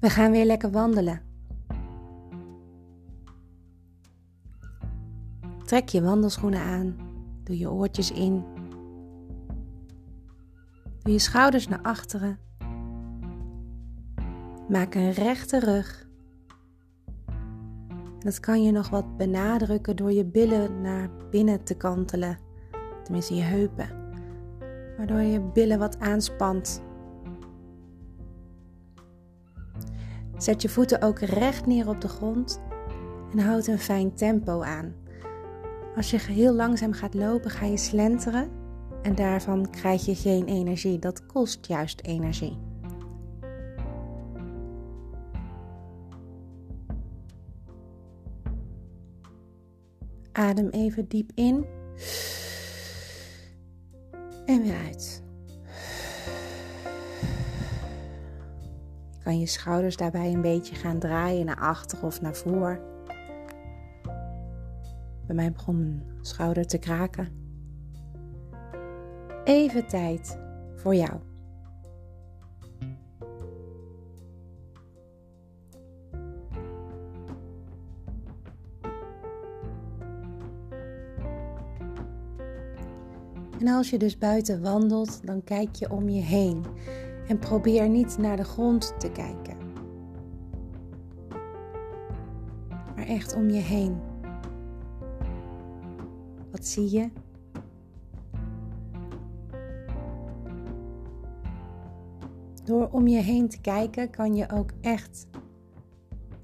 We gaan weer lekker wandelen. Trek je wandelschoenen aan, doe je oortjes in, doe je schouders naar achteren, maak een rechte rug. Dat kan je nog wat benadrukken door je billen naar binnen te kantelen, tenminste je heupen, waardoor je billen wat aanspant Zet je voeten ook recht neer op de grond en houd een fijn tempo aan. Als je heel langzaam gaat lopen, ga je slenteren en daarvan krijg je geen energie. Dat kost juist energie. Adem even diep in en weer uit. Kan je schouders daarbij een beetje gaan draaien naar achter of naar voor. Bij mij begon mijn schouder te kraken. Even tijd voor jou. En als je dus buiten wandelt, dan kijk je om je heen. En probeer niet naar de grond te kijken, maar echt om je heen. Wat zie je? Door om je heen te kijken kan je ook echt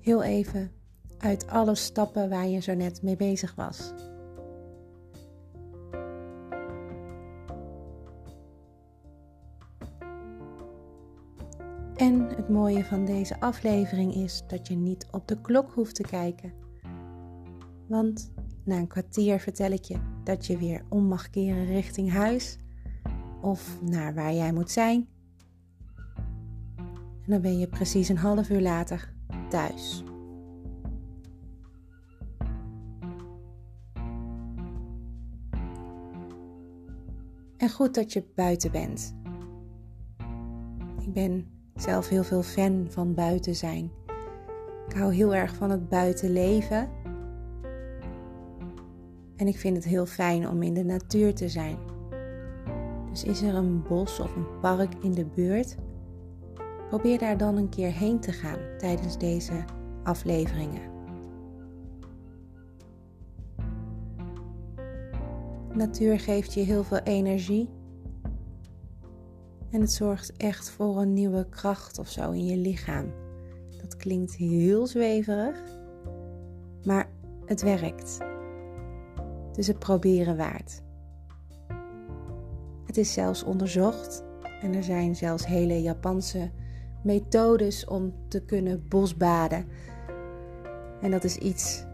heel even uit alle stappen waar je zo net mee bezig was. Mooie van deze aflevering is dat je niet op de klok hoeft te kijken. Want na een kwartier vertel ik je dat je weer om mag keren richting huis of naar waar jij moet zijn. En dan ben je precies een half uur later thuis. En goed dat je buiten bent. Ik ben zelf heel veel fan van buiten zijn. Ik hou heel erg van het buitenleven. En ik vind het heel fijn om in de natuur te zijn. Dus is er een bos of een park in de buurt? Probeer daar dan een keer heen te gaan tijdens deze afleveringen. Natuur geeft je heel veel energie en het zorgt echt voor een nieuwe kracht of zo in je lichaam. Dat klinkt heel zweverig, maar het werkt. Dus het proberen waard. Het is zelfs onderzocht en er zijn zelfs hele Japanse methodes om te kunnen bosbaden. En dat is iets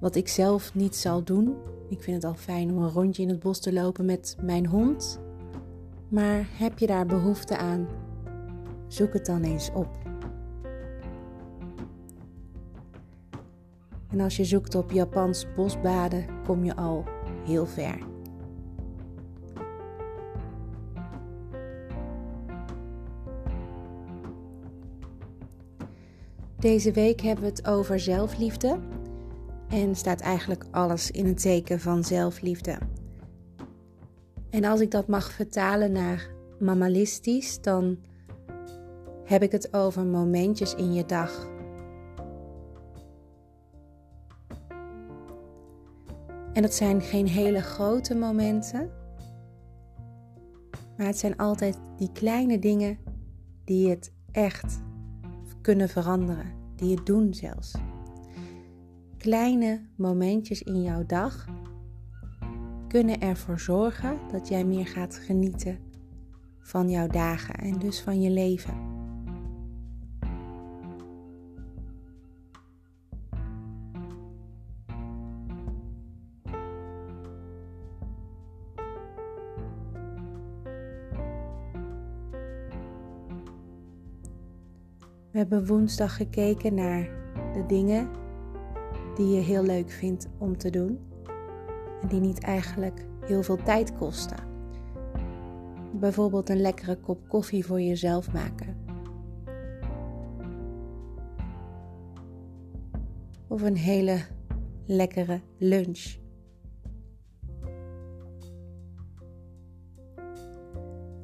wat ik zelf niet zal doen. Ik vind het al fijn om een rondje in het bos te lopen met mijn hond maar heb je daar behoefte aan? Zoek het dan eens op. En als je zoekt op Japans bosbaden, kom je al heel ver. Deze week hebben we het over zelfliefde en staat eigenlijk alles in het teken van zelfliefde. En als ik dat mag vertalen naar mammalistisch, dan heb ik het over momentjes in je dag. En dat zijn geen hele grote momenten, maar het zijn altijd die kleine dingen die het echt kunnen veranderen, die het doen zelfs. Kleine momentjes in jouw dag kunnen ervoor zorgen dat jij meer gaat genieten van jouw dagen en dus van je leven. We hebben woensdag gekeken naar de dingen die je heel leuk vindt om te doen die niet eigenlijk heel veel tijd kosten. Bijvoorbeeld een lekkere kop koffie voor jezelf maken. Of een hele lekkere lunch.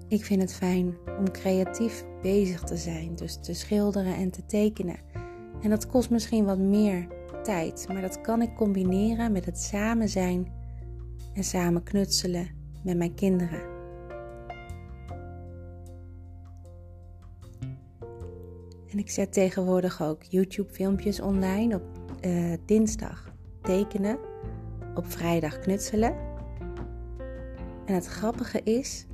Ik vind het fijn om creatief bezig te zijn, dus te schilderen en te tekenen. En dat kost misschien wat meer tijd, maar dat kan ik combineren met het samen zijn en samen knutselen met mijn kinderen. En ik zet tegenwoordig ook YouTube-filmpjes online op uh, dinsdag tekenen, op vrijdag knutselen. En het grappige is,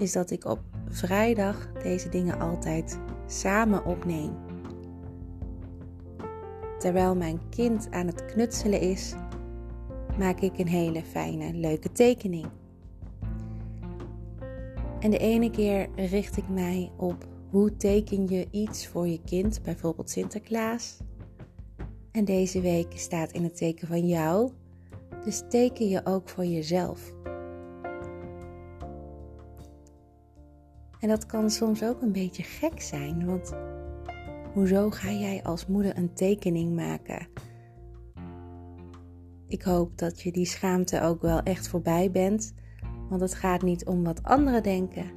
is dat ik op vrijdag deze dingen altijd samen opneem. Terwijl mijn kind aan het knutselen is, maak ik een hele fijne, leuke tekening. En de ene keer richt ik mij op hoe teken je iets voor je kind, bijvoorbeeld Sinterklaas. En deze week staat in het teken van jou, dus teken je ook voor jezelf. En dat kan soms ook een beetje gek zijn, want hoezo ga jij als moeder een tekening maken? Ik hoop dat je die schaamte ook wel echt voorbij bent, want het gaat niet om wat anderen denken,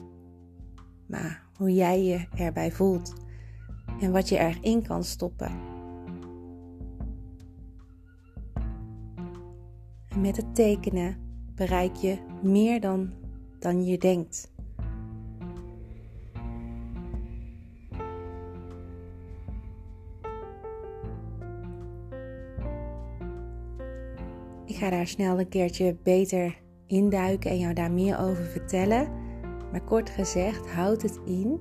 maar hoe jij je erbij voelt en wat je erin kan stoppen. En met het tekenen bereik je meer dan, dan je denkt. Ga daar snel een keertje beter induiken en jou daar meer over vertellen. Maar kort gezegd houdt het in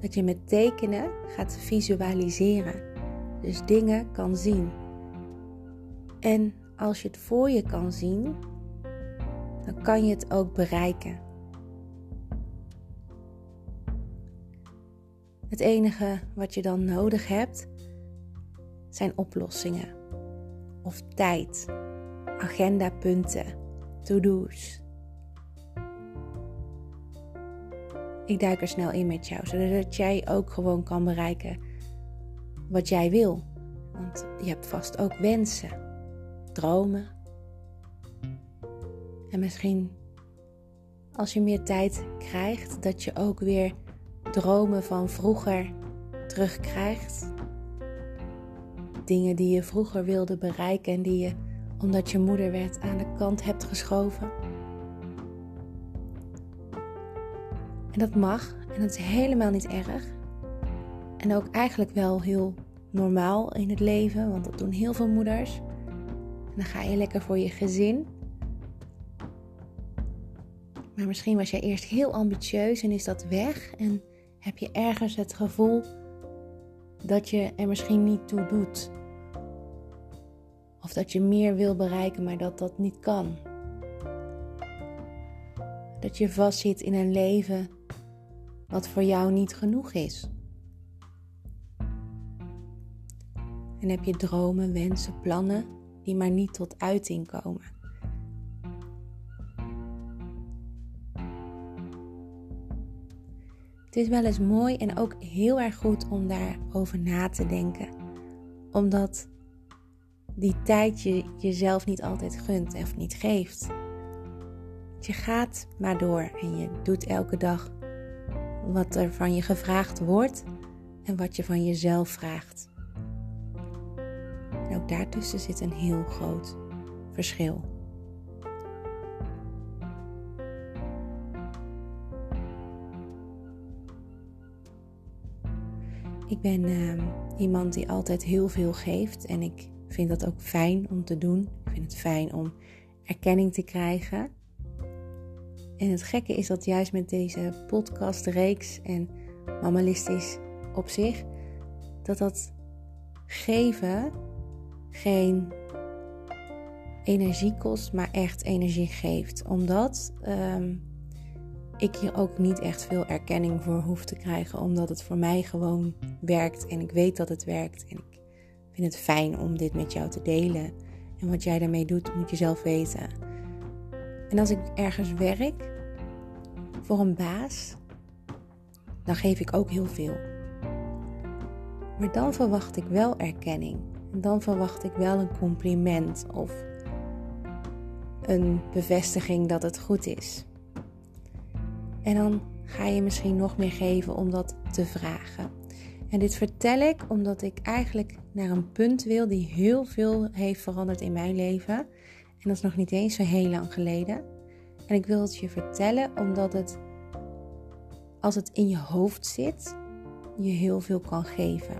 dat je met tekenen gaat visualiseren. Dus dingen kan zien. En als je het voor je kan zien, dan kan je het ook bereiken. Het enige wat je dan nodig hebt zijn oplossingen of tijd agendapunten, to-do's. Ik duik er snel in met jou, zodat jij ook gewoon kan bereiken wat jij wil. Want je hebt vast ook wensen, dromen. En misschien als je meer tijd krijgt, dat je ook weer dromen van vroeger terugkrijgt. Dingen die je vroeger wilde bereiken en die je omdat je moeder werd aan de kant hebt geschoven. En dat mag en dat is helemaal niet erg. En ook eigenlijk wel heel normaal in het leven, want dat doen heel veel moeders. En dan ga je lekker voor je gezin. Maar misschien was jij eerst heel ambitieus en is dat weg en heb je ergens het gevoel dat je er misschien niet toe doet. Of dat je meer wil bereiken, maar dat dat niet kan. Dat je vastzit in een leven wat voor jou niet genoeg is. En heb je dromen, wensen, plannen die maar niet tot uiting komen. Het is wel eens mooi en ook heel erg goed om daarover na te denken. Omdat die tijd je jezelf niet altijd gunt of niet geeft. Je gaat maar door en je doet elke dag wat er van je gevraagd wordt en wat je van jezelf vraagt. Ook daartussen zit een heel groot verschil. Ik ben uh, iemand die altijd heel veel geeft en ik vind dat ook fijn om te doen. Ik vind het fijn om erkenning te krijgen. En het gekke is dat juist met deze podcastreeks en mammalistisch op zich, dat dat geven geen energie kost, maar echt energie geeft. Omdat um, ik hier ook niet echt veel erkenning voor hoef te krijgen, omdat het voor mij gewoon werkt en ik weet dat het werkt en ik vind het fijn om dit met jou te delen. En wat jij daarmee doet, moet je zelf weten. En als ik ergens werk voor een baas, dan geef ik ook heel veel. Maar dan verwacht ik wel erkenning. En dan verwacht ik wel een compliment of een bevestiging dat het goed is. En dan ga je misschien nog meer geven om dat te vragen. En dit vertel ik omdat ik eigenlijk naar een punt wil die heel veel heeft veranderd in mijn leven. En dat is nog niet eens zo heel lang geleden. En ik wil het je vertellen omdat het, als het in je hoofd zit, je heel veel kan geven.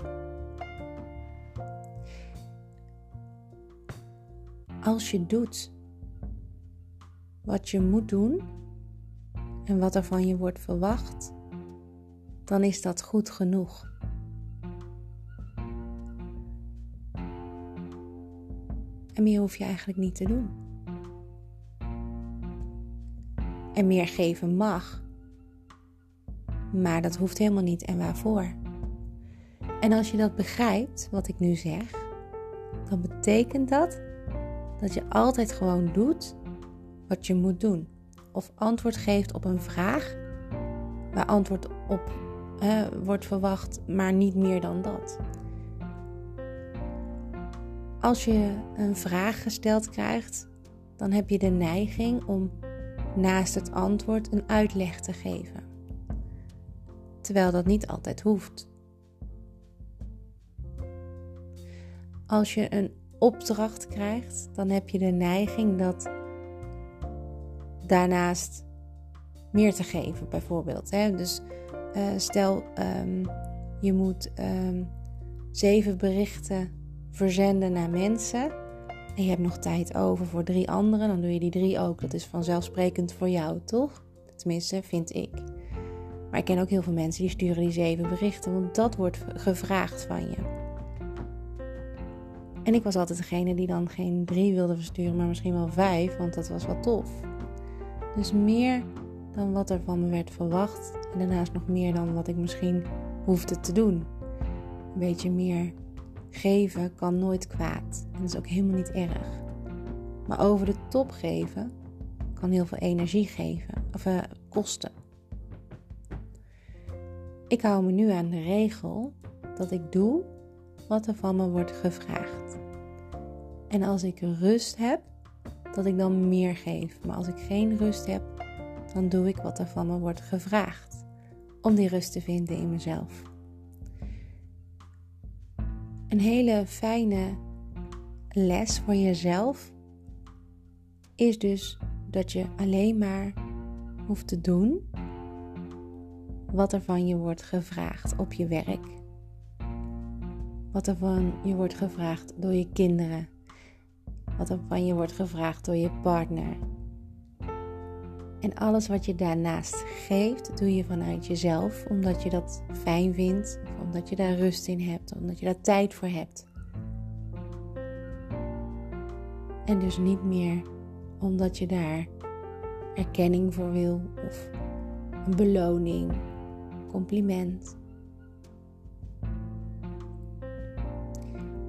Als je doet wat je moet doen en wat er van je wordt verwacht, dan is dat goed genoeg. En meer hoef je eigenlijk niet te doen. En meer geven mag. Maar dat hoeft helemaal niet en waarvoor. En als je dat begrijpt, wat ik nu zeg, dan betekent dat dat je altijd gewoon doet wat je moet doen. Of antwoord geeft op een vraag waar antwoord op wordt verwacht, maar niet meer dan dat. Als je een vraag gesteld krijgt, dan heb je de neiging om naast het antwoord een uitleg te geven. Terwijl dat niet altijd hoeft. Als je een opdracht krijgt, dan heb je de neiging dat daarnaast meer te geven, bijvoorbeeld. Hè? Dus uh, stel, um, je moet um, zeven berichten verzenden naar mensen. En je hebt nog tijd over voor drie anderen, dan doe je die drie ook. Dat is vanzelfsprekend voor jou, toch? Tenminste, vind ik. Maar ik ken ook heel veel mensen die sturen die zeven berichten, want dat wordt gevraagd van je. En ik was altijd degene die dan geen drie wilde versturen, maar misschien wel vijf, want dat was wel tof. Dus meer dan wat er van me werd verwacht. En daarnaast nog meer dan wat ik misschien hoefde te doen. Een beetje meer geven kan nooit kwaad. En is ook helemaal niet erg. Maar over de top geven kan heel veel energie geven, of uh, kosten. Ik hou me nu aan de regel dat ik doe wat er van me wordt gevraagd. En als ik rust heb, dat ik dan meer geef. Maar als ik geen rust heb, dan doe ik wat er van me wordt gevraagd. Om die rust te vinden in mezelf. Een hele fijne les voor jezelf is dus dat je alleen maar hoeft te doen wat er van je wordt gevraagd op je werk. Wat er van je wordt gevraagd door je kinderen. Wat er van je wordt gevraagd door je partner. En alles wat je daarnaast geeft, doe je vanuit jezelf, omdat je dat fijn vindt, omdat je daar rust in hebt, omdat je daar tijd voor hebt. En dus niet meer omdat je daar erkenning voor wil of een beloning, compliment.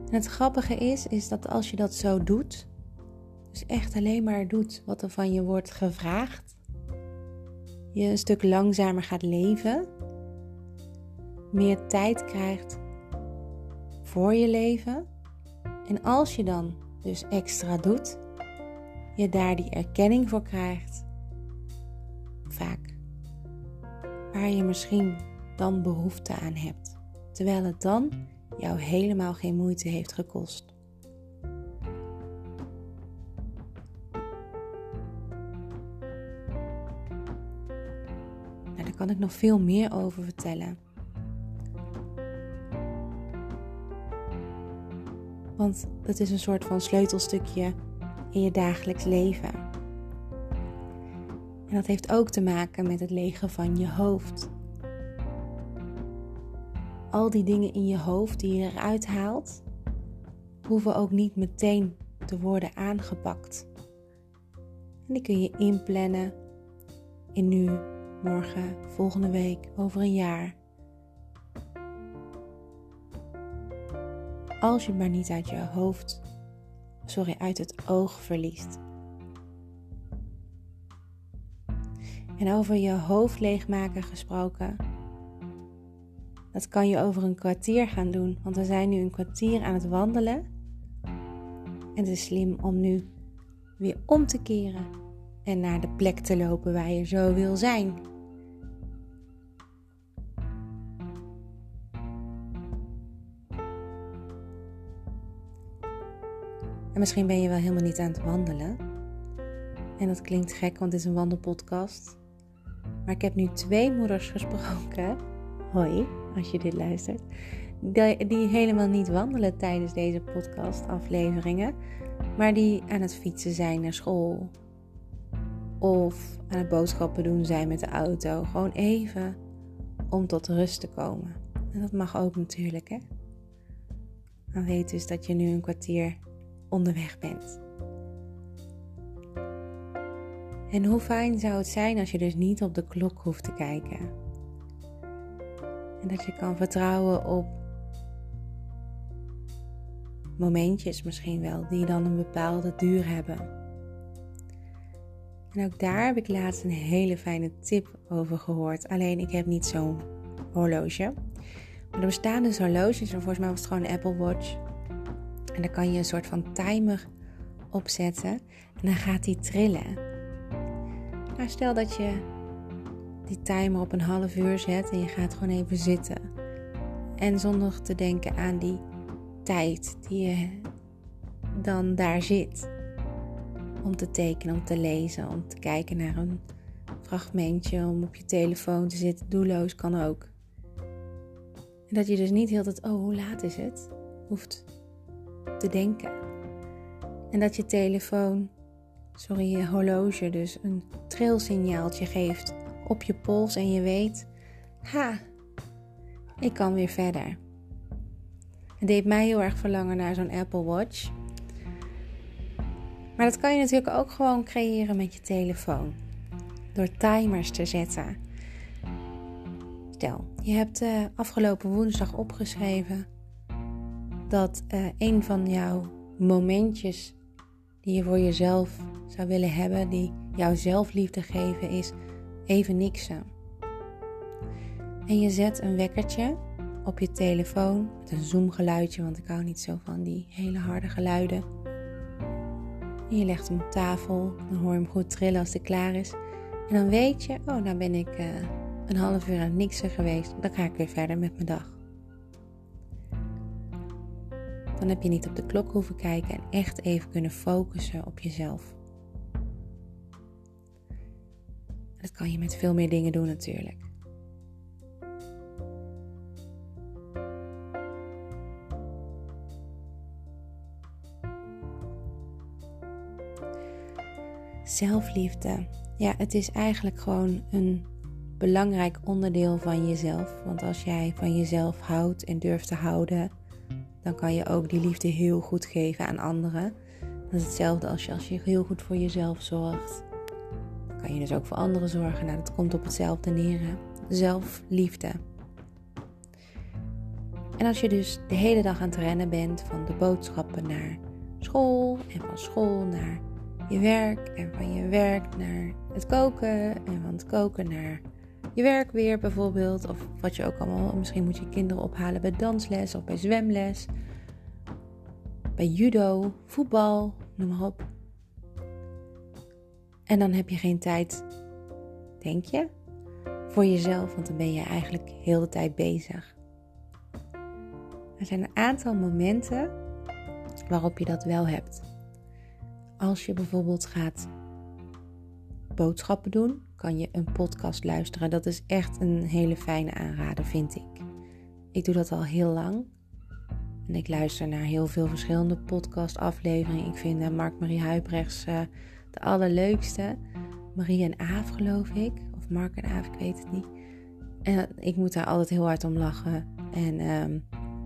En het grappige is, is dat als je dat zo doet, dus echt alleen maar doet wat er van je wordt gevraagd, je een stuk langzamer gaat leven, meer tijd krijgt voor je leven. En als je dan dus extra doet, je daar die erkenning voor krijgt, vaak waar je misschien dan behoefte aan hebt, terwijl het dan jou helemaal geen moeite heeft gekost. Kan ik nog veel meer over vertellen. Want het is een soort van sleutelstukje in je dagelijks leven. En dat heeft ook te maken met het legen van je hoofd al die dingen in je hoofd die je eruit haalt, hoeven ook niet meteen te worden aangepakt. En die kun je inplannen in nu, morgen, volgende week, over een jaar. Als je maar niet uit je hoofd, sorry, uit het oog verliest. En over je hoofd leegmaken gesproken dat kan je over een kwartier gaan doen, want we zijn nu een kwartier aan het wandelen. En het is slim om nu weer om te keren en naar de plek te lopen waar je zo wil zijn. En misschien ben je wel helemaal niet aan het wandelen. En dat klinkt gek, want het is een wandelpodcast. Maar ik heb nu twee moeders gesproken. Hoi, als je dit luistert. Die, helemaal niet wandelen tijdens deze podcastafleveringen. Maar die aan het fietsen zijn naar school. Of aan het boodschappen doen zijn met de auto. Gewoon even om tot rust te komen. En dat mag ook natuurlijk, hè. Dan weet dus dat je nu een kwartier onderweg bent. En hoe fijn zou het zijn als je dus niet op de klok hoeft te kijken. En dat je kan vertrouwen op momentjes misschien wel, die dan een bepaalde duur hebben. En ook daar heb ik laatst een hele fijne tip over gehoord. Alleen ik heb niet zo'n horloge. Maar er bestaan dus horloges en volgens mij was het gewoon een Apple Watch. En dan kan je een soort van timer opzetten en dan gaat die trillen. Nou, stel dat je die timer op een half uur zet en je gaat gewoon even zitten. En zonder te denken aan die tijd die je dan daar zit. Om te tekenen, om te lezen, om te kijken naar een fragmentje, om op je telefoon te zitten. Doelloos kan ook. En dat je dus niet heel tijd, oh hoe laat is het? Hoeft te denken. En dat je telefoon, sorry, je horloge dus een trilsignaaltje geeft op je pols en je weet, ha, ik kan weer verder. Het deed mij heel erg verlangen naar zo'n Apple Watch. Maar dat kan je natuurlijk ook gewoon creëren met je telefoon. Door timers te zetten. Stel, je hebt uh, afgelopen woensdag opgeschreven dat uh, een van jouw momentjes die je voor jezelf zou willen hebben, die jouw zelfliefde geven, is even niksen. En je zet een wekkertje op je telefoon met een zoomgeluidje, want ik hou niet zo van die hele harde geluiden. En je legt hem op tafel, dan hoor je hem goed trillen als hij klaar is. En dan weet je, oh, nou ben ik uh, een half uur aan niksen geweest, dan ga ik weer verder met mijn dag. Dan heb je niet op de klok hoeven kijken en echt even kunnen focussen op jezelf. Dat kan je met veel meer dingen doen natuurlijk. Zelfliefde. Ja, het is eigenlijk gewoon een belangrijk onderdeel van jezelf. Want als jij van jezelf houdt en durft te houden, dan kan je ook die liefde heel goed geven aan anderen. Dat is hetzelfde als je, als je heel goed voor jezelf zorgt. Dan kan je dus ook voor anderen zorgen. Nou, dat komt op hetzelfde neer. Zelfliefde. En als je dus de hele dag aan het rennen bent van de boodschappen naar school en van school naar je werk en van je werk naar het koken en van het koken naar je werk weer bijvoorbeeld. Of wat je ook allemaal, misschien moet je kinderen ophalen bij dansles of bij zwemles, bij judo, voetbal, noem maar op. En dan heb je geen tijd, denk je, voor jezelf, want dan ben je eigenlijk heel de tijd bezig. Er zijn een aantal momenten waarop je dat wel hebt. Als je bijvoorbeeld gaat boodschappen doen, kan je een podcast luisteren. Dat is echt een hele fijne aanrader, vind ik. Ik doe dat al heel lang. En ik luister naar heel veel verschillende podcastafleveringen. Ik vind uh, Mark-Marie Huibrechts uh, de allerleukste. Marie en Aaf, geloof ik. Of Mark en Aaf, ik weet het niet. En ik moet daar altijd heel hard om lachen. En ehm,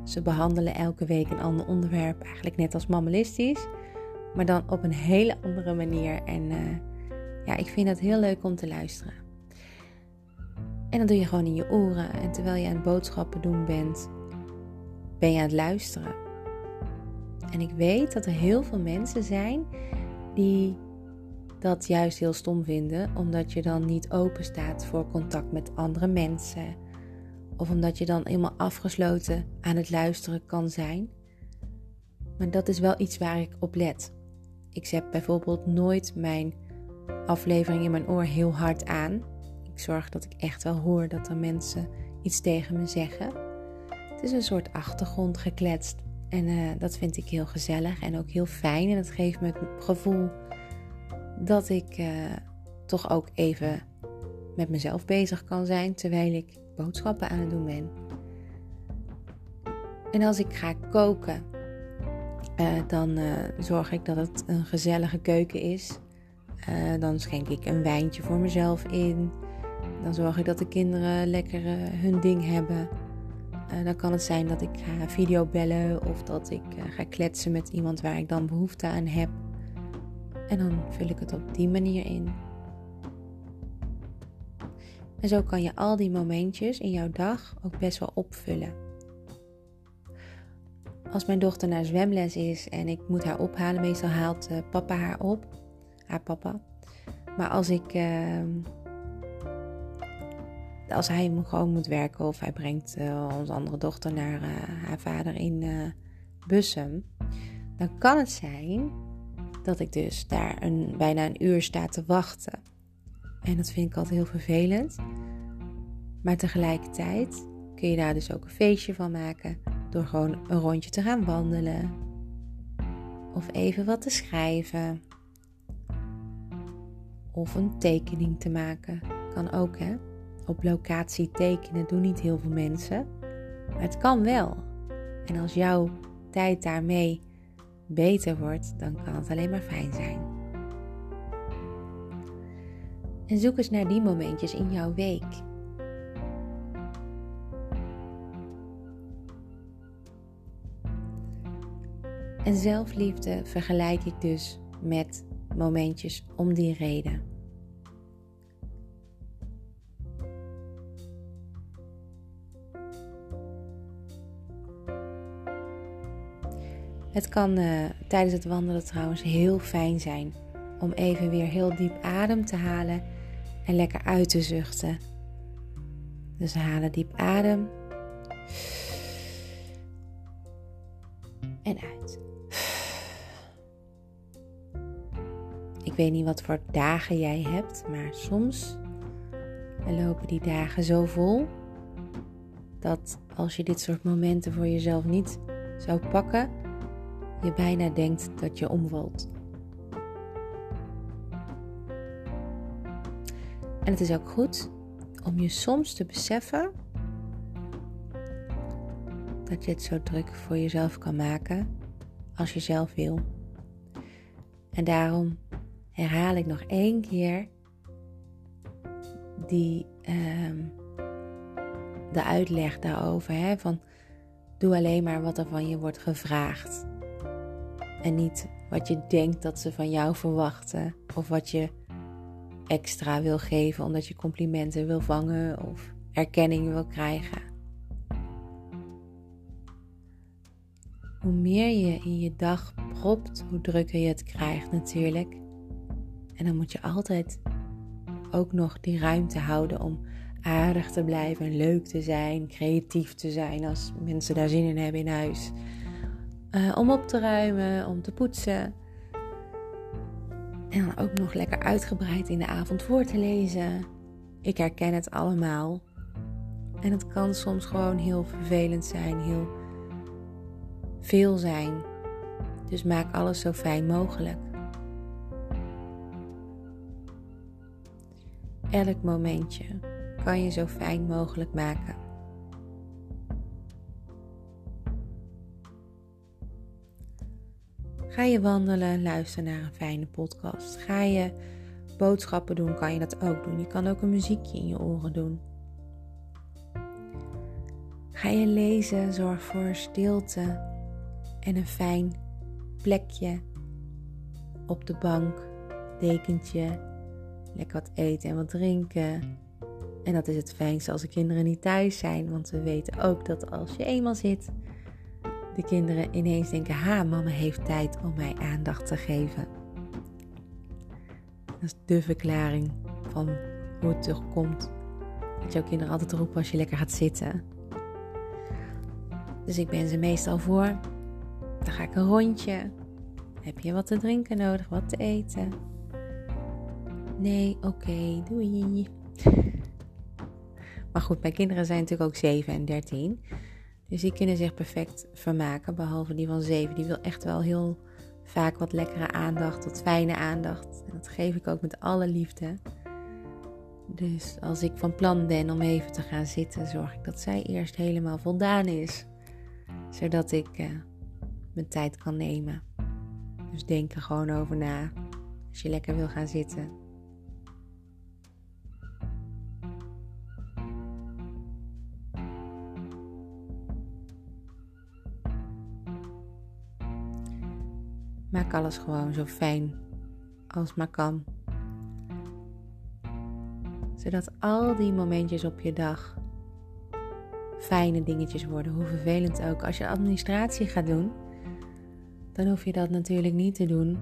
ze behandelen elke week een ander onderwerp. Eigenlijk net als mammalistisch. Maar dan op een hele andere manier. En ja, ik vind dat heel leuk om te luisteren. En dan doe je gewoon in je oren. En terwijl je aan het boodschappen doen bent, ben je aan het luisteren. En ik weet dat er heel veel mensen zijn die dat juist heel stom vinden, omdat je dan niet open staat voor contact met andere mensen. Of omdat je dan helemaal afgesloten aan het luisteren kan zijn. Maar dat is wel iets waar ik op let. Ik zet bijvoorbeeld nooit mijn aflevering in mijn oor heel hard aan. Ik zorg dat ik echt wel hoor dat er mensen iets tegen me zeggen. Het is een soort achtergrond gekletst. En uh, dat vind ik heel gezellig en ook heel fijn. En dat geeft me het gevoel dat ik uh, toch ook even met mezelf bezig kan zijn terwijl ik boodschappen aan het doen ben. En als ik ga koken, uh, dan zorg ik dat het een gezellige keuken is. Dan schenk ik een wijntje voor mezelf in. Dan zorg ik dat de kinderen lekker hun ding hebben. Uh, dan kan het zijn dat ik ga videobellen of dat ik ga kletsen met iemand waar ik dan behoefte aan heb. En dan vul ik het op die manier in. En zo kan je al die momentjes in jouw dag ook best wel opvullen. Als mijn dochter naar zwemles is en ik moet haar ophalen, meestal haalt papa haar op, haar papa. Maar als ik ehm, als hij gewoon moet werken of hij brengt uh, onze andere dochter naar uh, haar vader in uh, Bussum, dan kan het zijn dat ik dus daar een, bijna een uur sta te wachten. En dat vind ik altijd heel vervelend. Maar tegelijkertijd kun je daar dus ook een feestje van maken door gewoon een rondje te gaan wandelen of even wat te schrijven of een tekening te maken. Kan ook hè op locatie tekenen doen niet heel veel mensen. Maar het kan wel. En als jouw tijd daarmee beter wordt, dan kan het alleen maar fijn zijn. En zoek eens naar die momentjes in jouw week. En zelfliefde vergelijk ik dus met momentjes om die reden. Het kan uh, tijdens het wandelen trouwens heel fijn zijn om even weer heel diep adem te halen en lekker uit te zuchten. Dus halen diep adem. En uit. Weet niet wat voor dagen jij hebt, maar soms lopen die dagen zo vol dat als je dit soort momenten voor jezelf niet zou pakken, je bijna denkt dat je omvalt. En het is ook goed om je soms te beseffen dat je het zo druk voor jezelf kan maken als je zelf wil. En daarom herhaal ik nog één keer die, uh, de uitleg daarover. Hè, van doe alleen maar wat er van je wordt gevraagd. En niet wat je denkt dat ze van jou verwachten. Of wat je extra wil geven omdat je complimenten wil vangen of erkenning wil krijgen. Hoe meer je in je dag propt, hoe drukker je het krijgt natuurlijk. En dan moet je altijd ook nog die ruimte houden om aardig te blijven, leuk te zijn, creatief te zijn als mensen daar zin in hebben in huis. Eh, om op te ruimen, om te poetsen. En dan ook nog lekker uitgebreid in de avond voor te lezen. Ik herken het allemaal. En het kan soms gewoon heel vervelend zijn, heel veel zijn. Dus maak alles zo fijn mogelijk. Elk momentje kan je zo fijn mogelijk maken. Ga je wandelen, luister naar een fijne podcast. Ga je boodschappen doen, kan je dat ook doen. Je kan ook een muziekje in je oren doen. Ga je lezen, zorg voor stilte en een fijn plekje op de bank, dekentje, lekker wat eten en wat drinken. En dat is het fijnste als de kinderen niet thuis zijn, want we weten ook dat als je eenmaal zit, de kinderen ineens denken: ha, mama heeft tijd om mij aandacht te geven. Dat is de verklaring van hoe het toch komt. Dat jouw kinderen altijd roepen als je lekker gaat zitten. Dus ik ben ze meestal voor. Dan ga ik een rondje. Heb je wat te drinken nodig, wat te eten? Nee, oké, doei. Maar goed, mijn kinderen zijn natuurlijk ook 7 en 13. Dus die kunnen zich perfect vermaken. Behalve die van 7. Die wil echt wel heel vaak wat lekkere aandacht, wat fijne aandacht. En dat geef ik ook met alle liefde. Dus als ik van plan ben om even te gaan zitten, zorg ik dat zij eerst helemaal voldaan is. Zodat ik uh, mijn tijd kan nemen. Dus denk er gewoon over na. Als je lekker wil gaan zitten. Maak alles gewoon zo fijn als maar kan. Zodat al die momentjes op je dag fijne dingetjes worden, hoe vervelend ook. Als je administratie gaat doen, dan hoef je dat natuurlijk niet te doen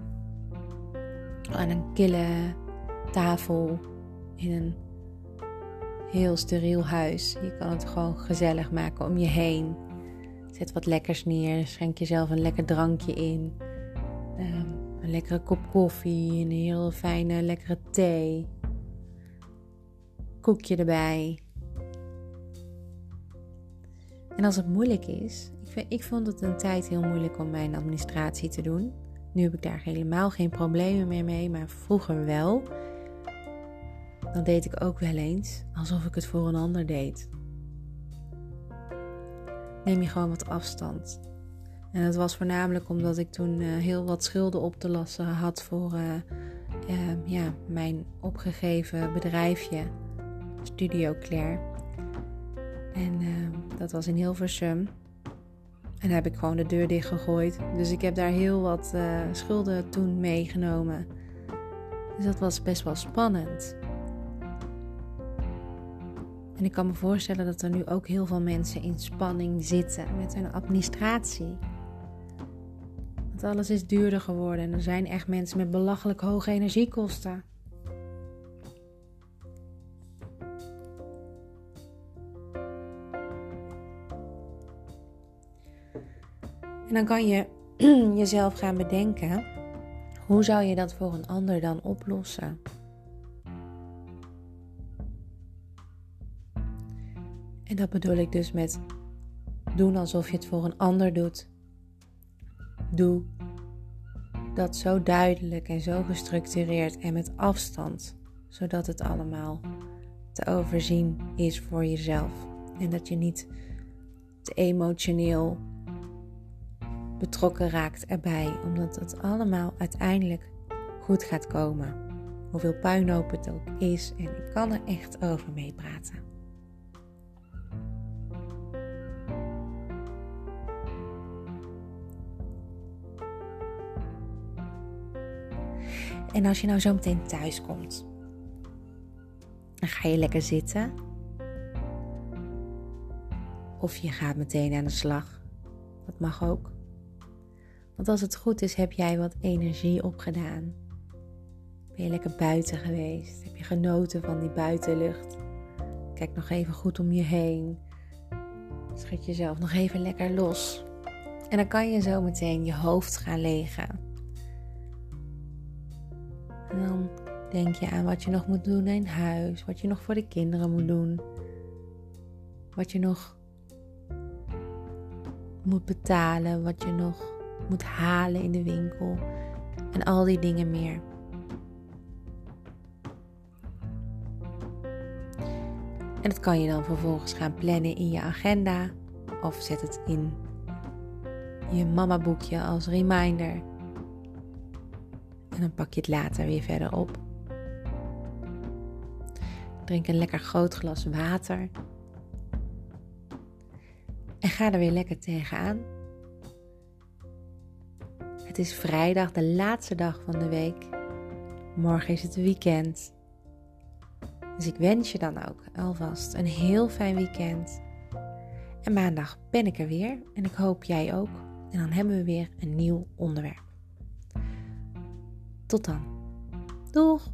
aan een kille tafel in een heel steriel huis. Je kan het gewoon gezellig maken om je heen. Zet wat lekkers neer, schenk jezelf een lekker drankje in. Ehm, een lekkere kop koffie, een heel fijne lekkere thee. Koekje erbij. En als het moeilijk is, ik, ik vond het een tijd heel moeilijk om mijn administratie te doen. Nu heb ik daar helemaal geen problemen meer mee, maar vroeger wel. Dan deed ik ook wel eens alsof ik het voor een ander deed. Neem je gewoon wat afstand. En dat was voornamelijk omdat ik toen uh, heel wat schulden op te lassen had voor uh, uh, ja, mijn opgegeven bedrijfje, Studio Claire. En dat was in Hilversum. En heb ik gewoon de deur dicht gegooid. Dus ik heb daar heel wat schulden toen meegenomen. Dus dat was best wel spannend. En ik kan me voorstellen dat er nu ook heel veel mensen in spanning zitten met hun administratie. Alles is duurder geworden en er zijn echt mensen met belachelijk hoge energiekosten. En dan kan je jezelf gaan bedenken: hoe zou je dat voor een ander dan oplossen? En dat bedoel ik dus met doen alsof je het voor een ander doet Doe dat zo duidelijk en zo gestructureerd en met afstand, zodat het allemaal te overzien is voor jezelf. En dat je niet te emotioneel betrokken raakt erbij, omdat het allemaal uiteindelijk goed gaat komen. Hoeveel puinhoop het ook is, en ik kan er echt over meepraten. En als je nou zo meteen thuis komt, dan ga je lekker zitten. Of je gaat meteen aan de slag. Dat mag ook. Want als het goed is, heb jij wat energie opgedaan. Ben je lekker buiten geweest? Heb je genoten van die buitenlucht? Kijk nog even goed om je heen. Schud jezelf nog even lekker los. En dan kan je zo meteen je hoofd gaan legen. Denk je aan wat je nog moet doen in huis, wat je nog voor de kinderen moet doen, wat je nog moet betalen, wat je nog moet halen in de winkel en al die dingen meer. En dat kan je dan vervolgens gaan plannen in je agenda of zet het in je mama boekje als reminder. En dan pak je het later weer verder op. Drink een lekker groot glas water. En ga er weer lekker tegenaan. Het is vrijdag, de laatste dag van de week. Morgen is het weekend. Dus ik wens je dan ook alvast een heel fijn weekend. En maandag ben ik er weer en ik hoop jij ook. En dan hebben we weer een nieuw onderwerp. Tot dan. Doeg!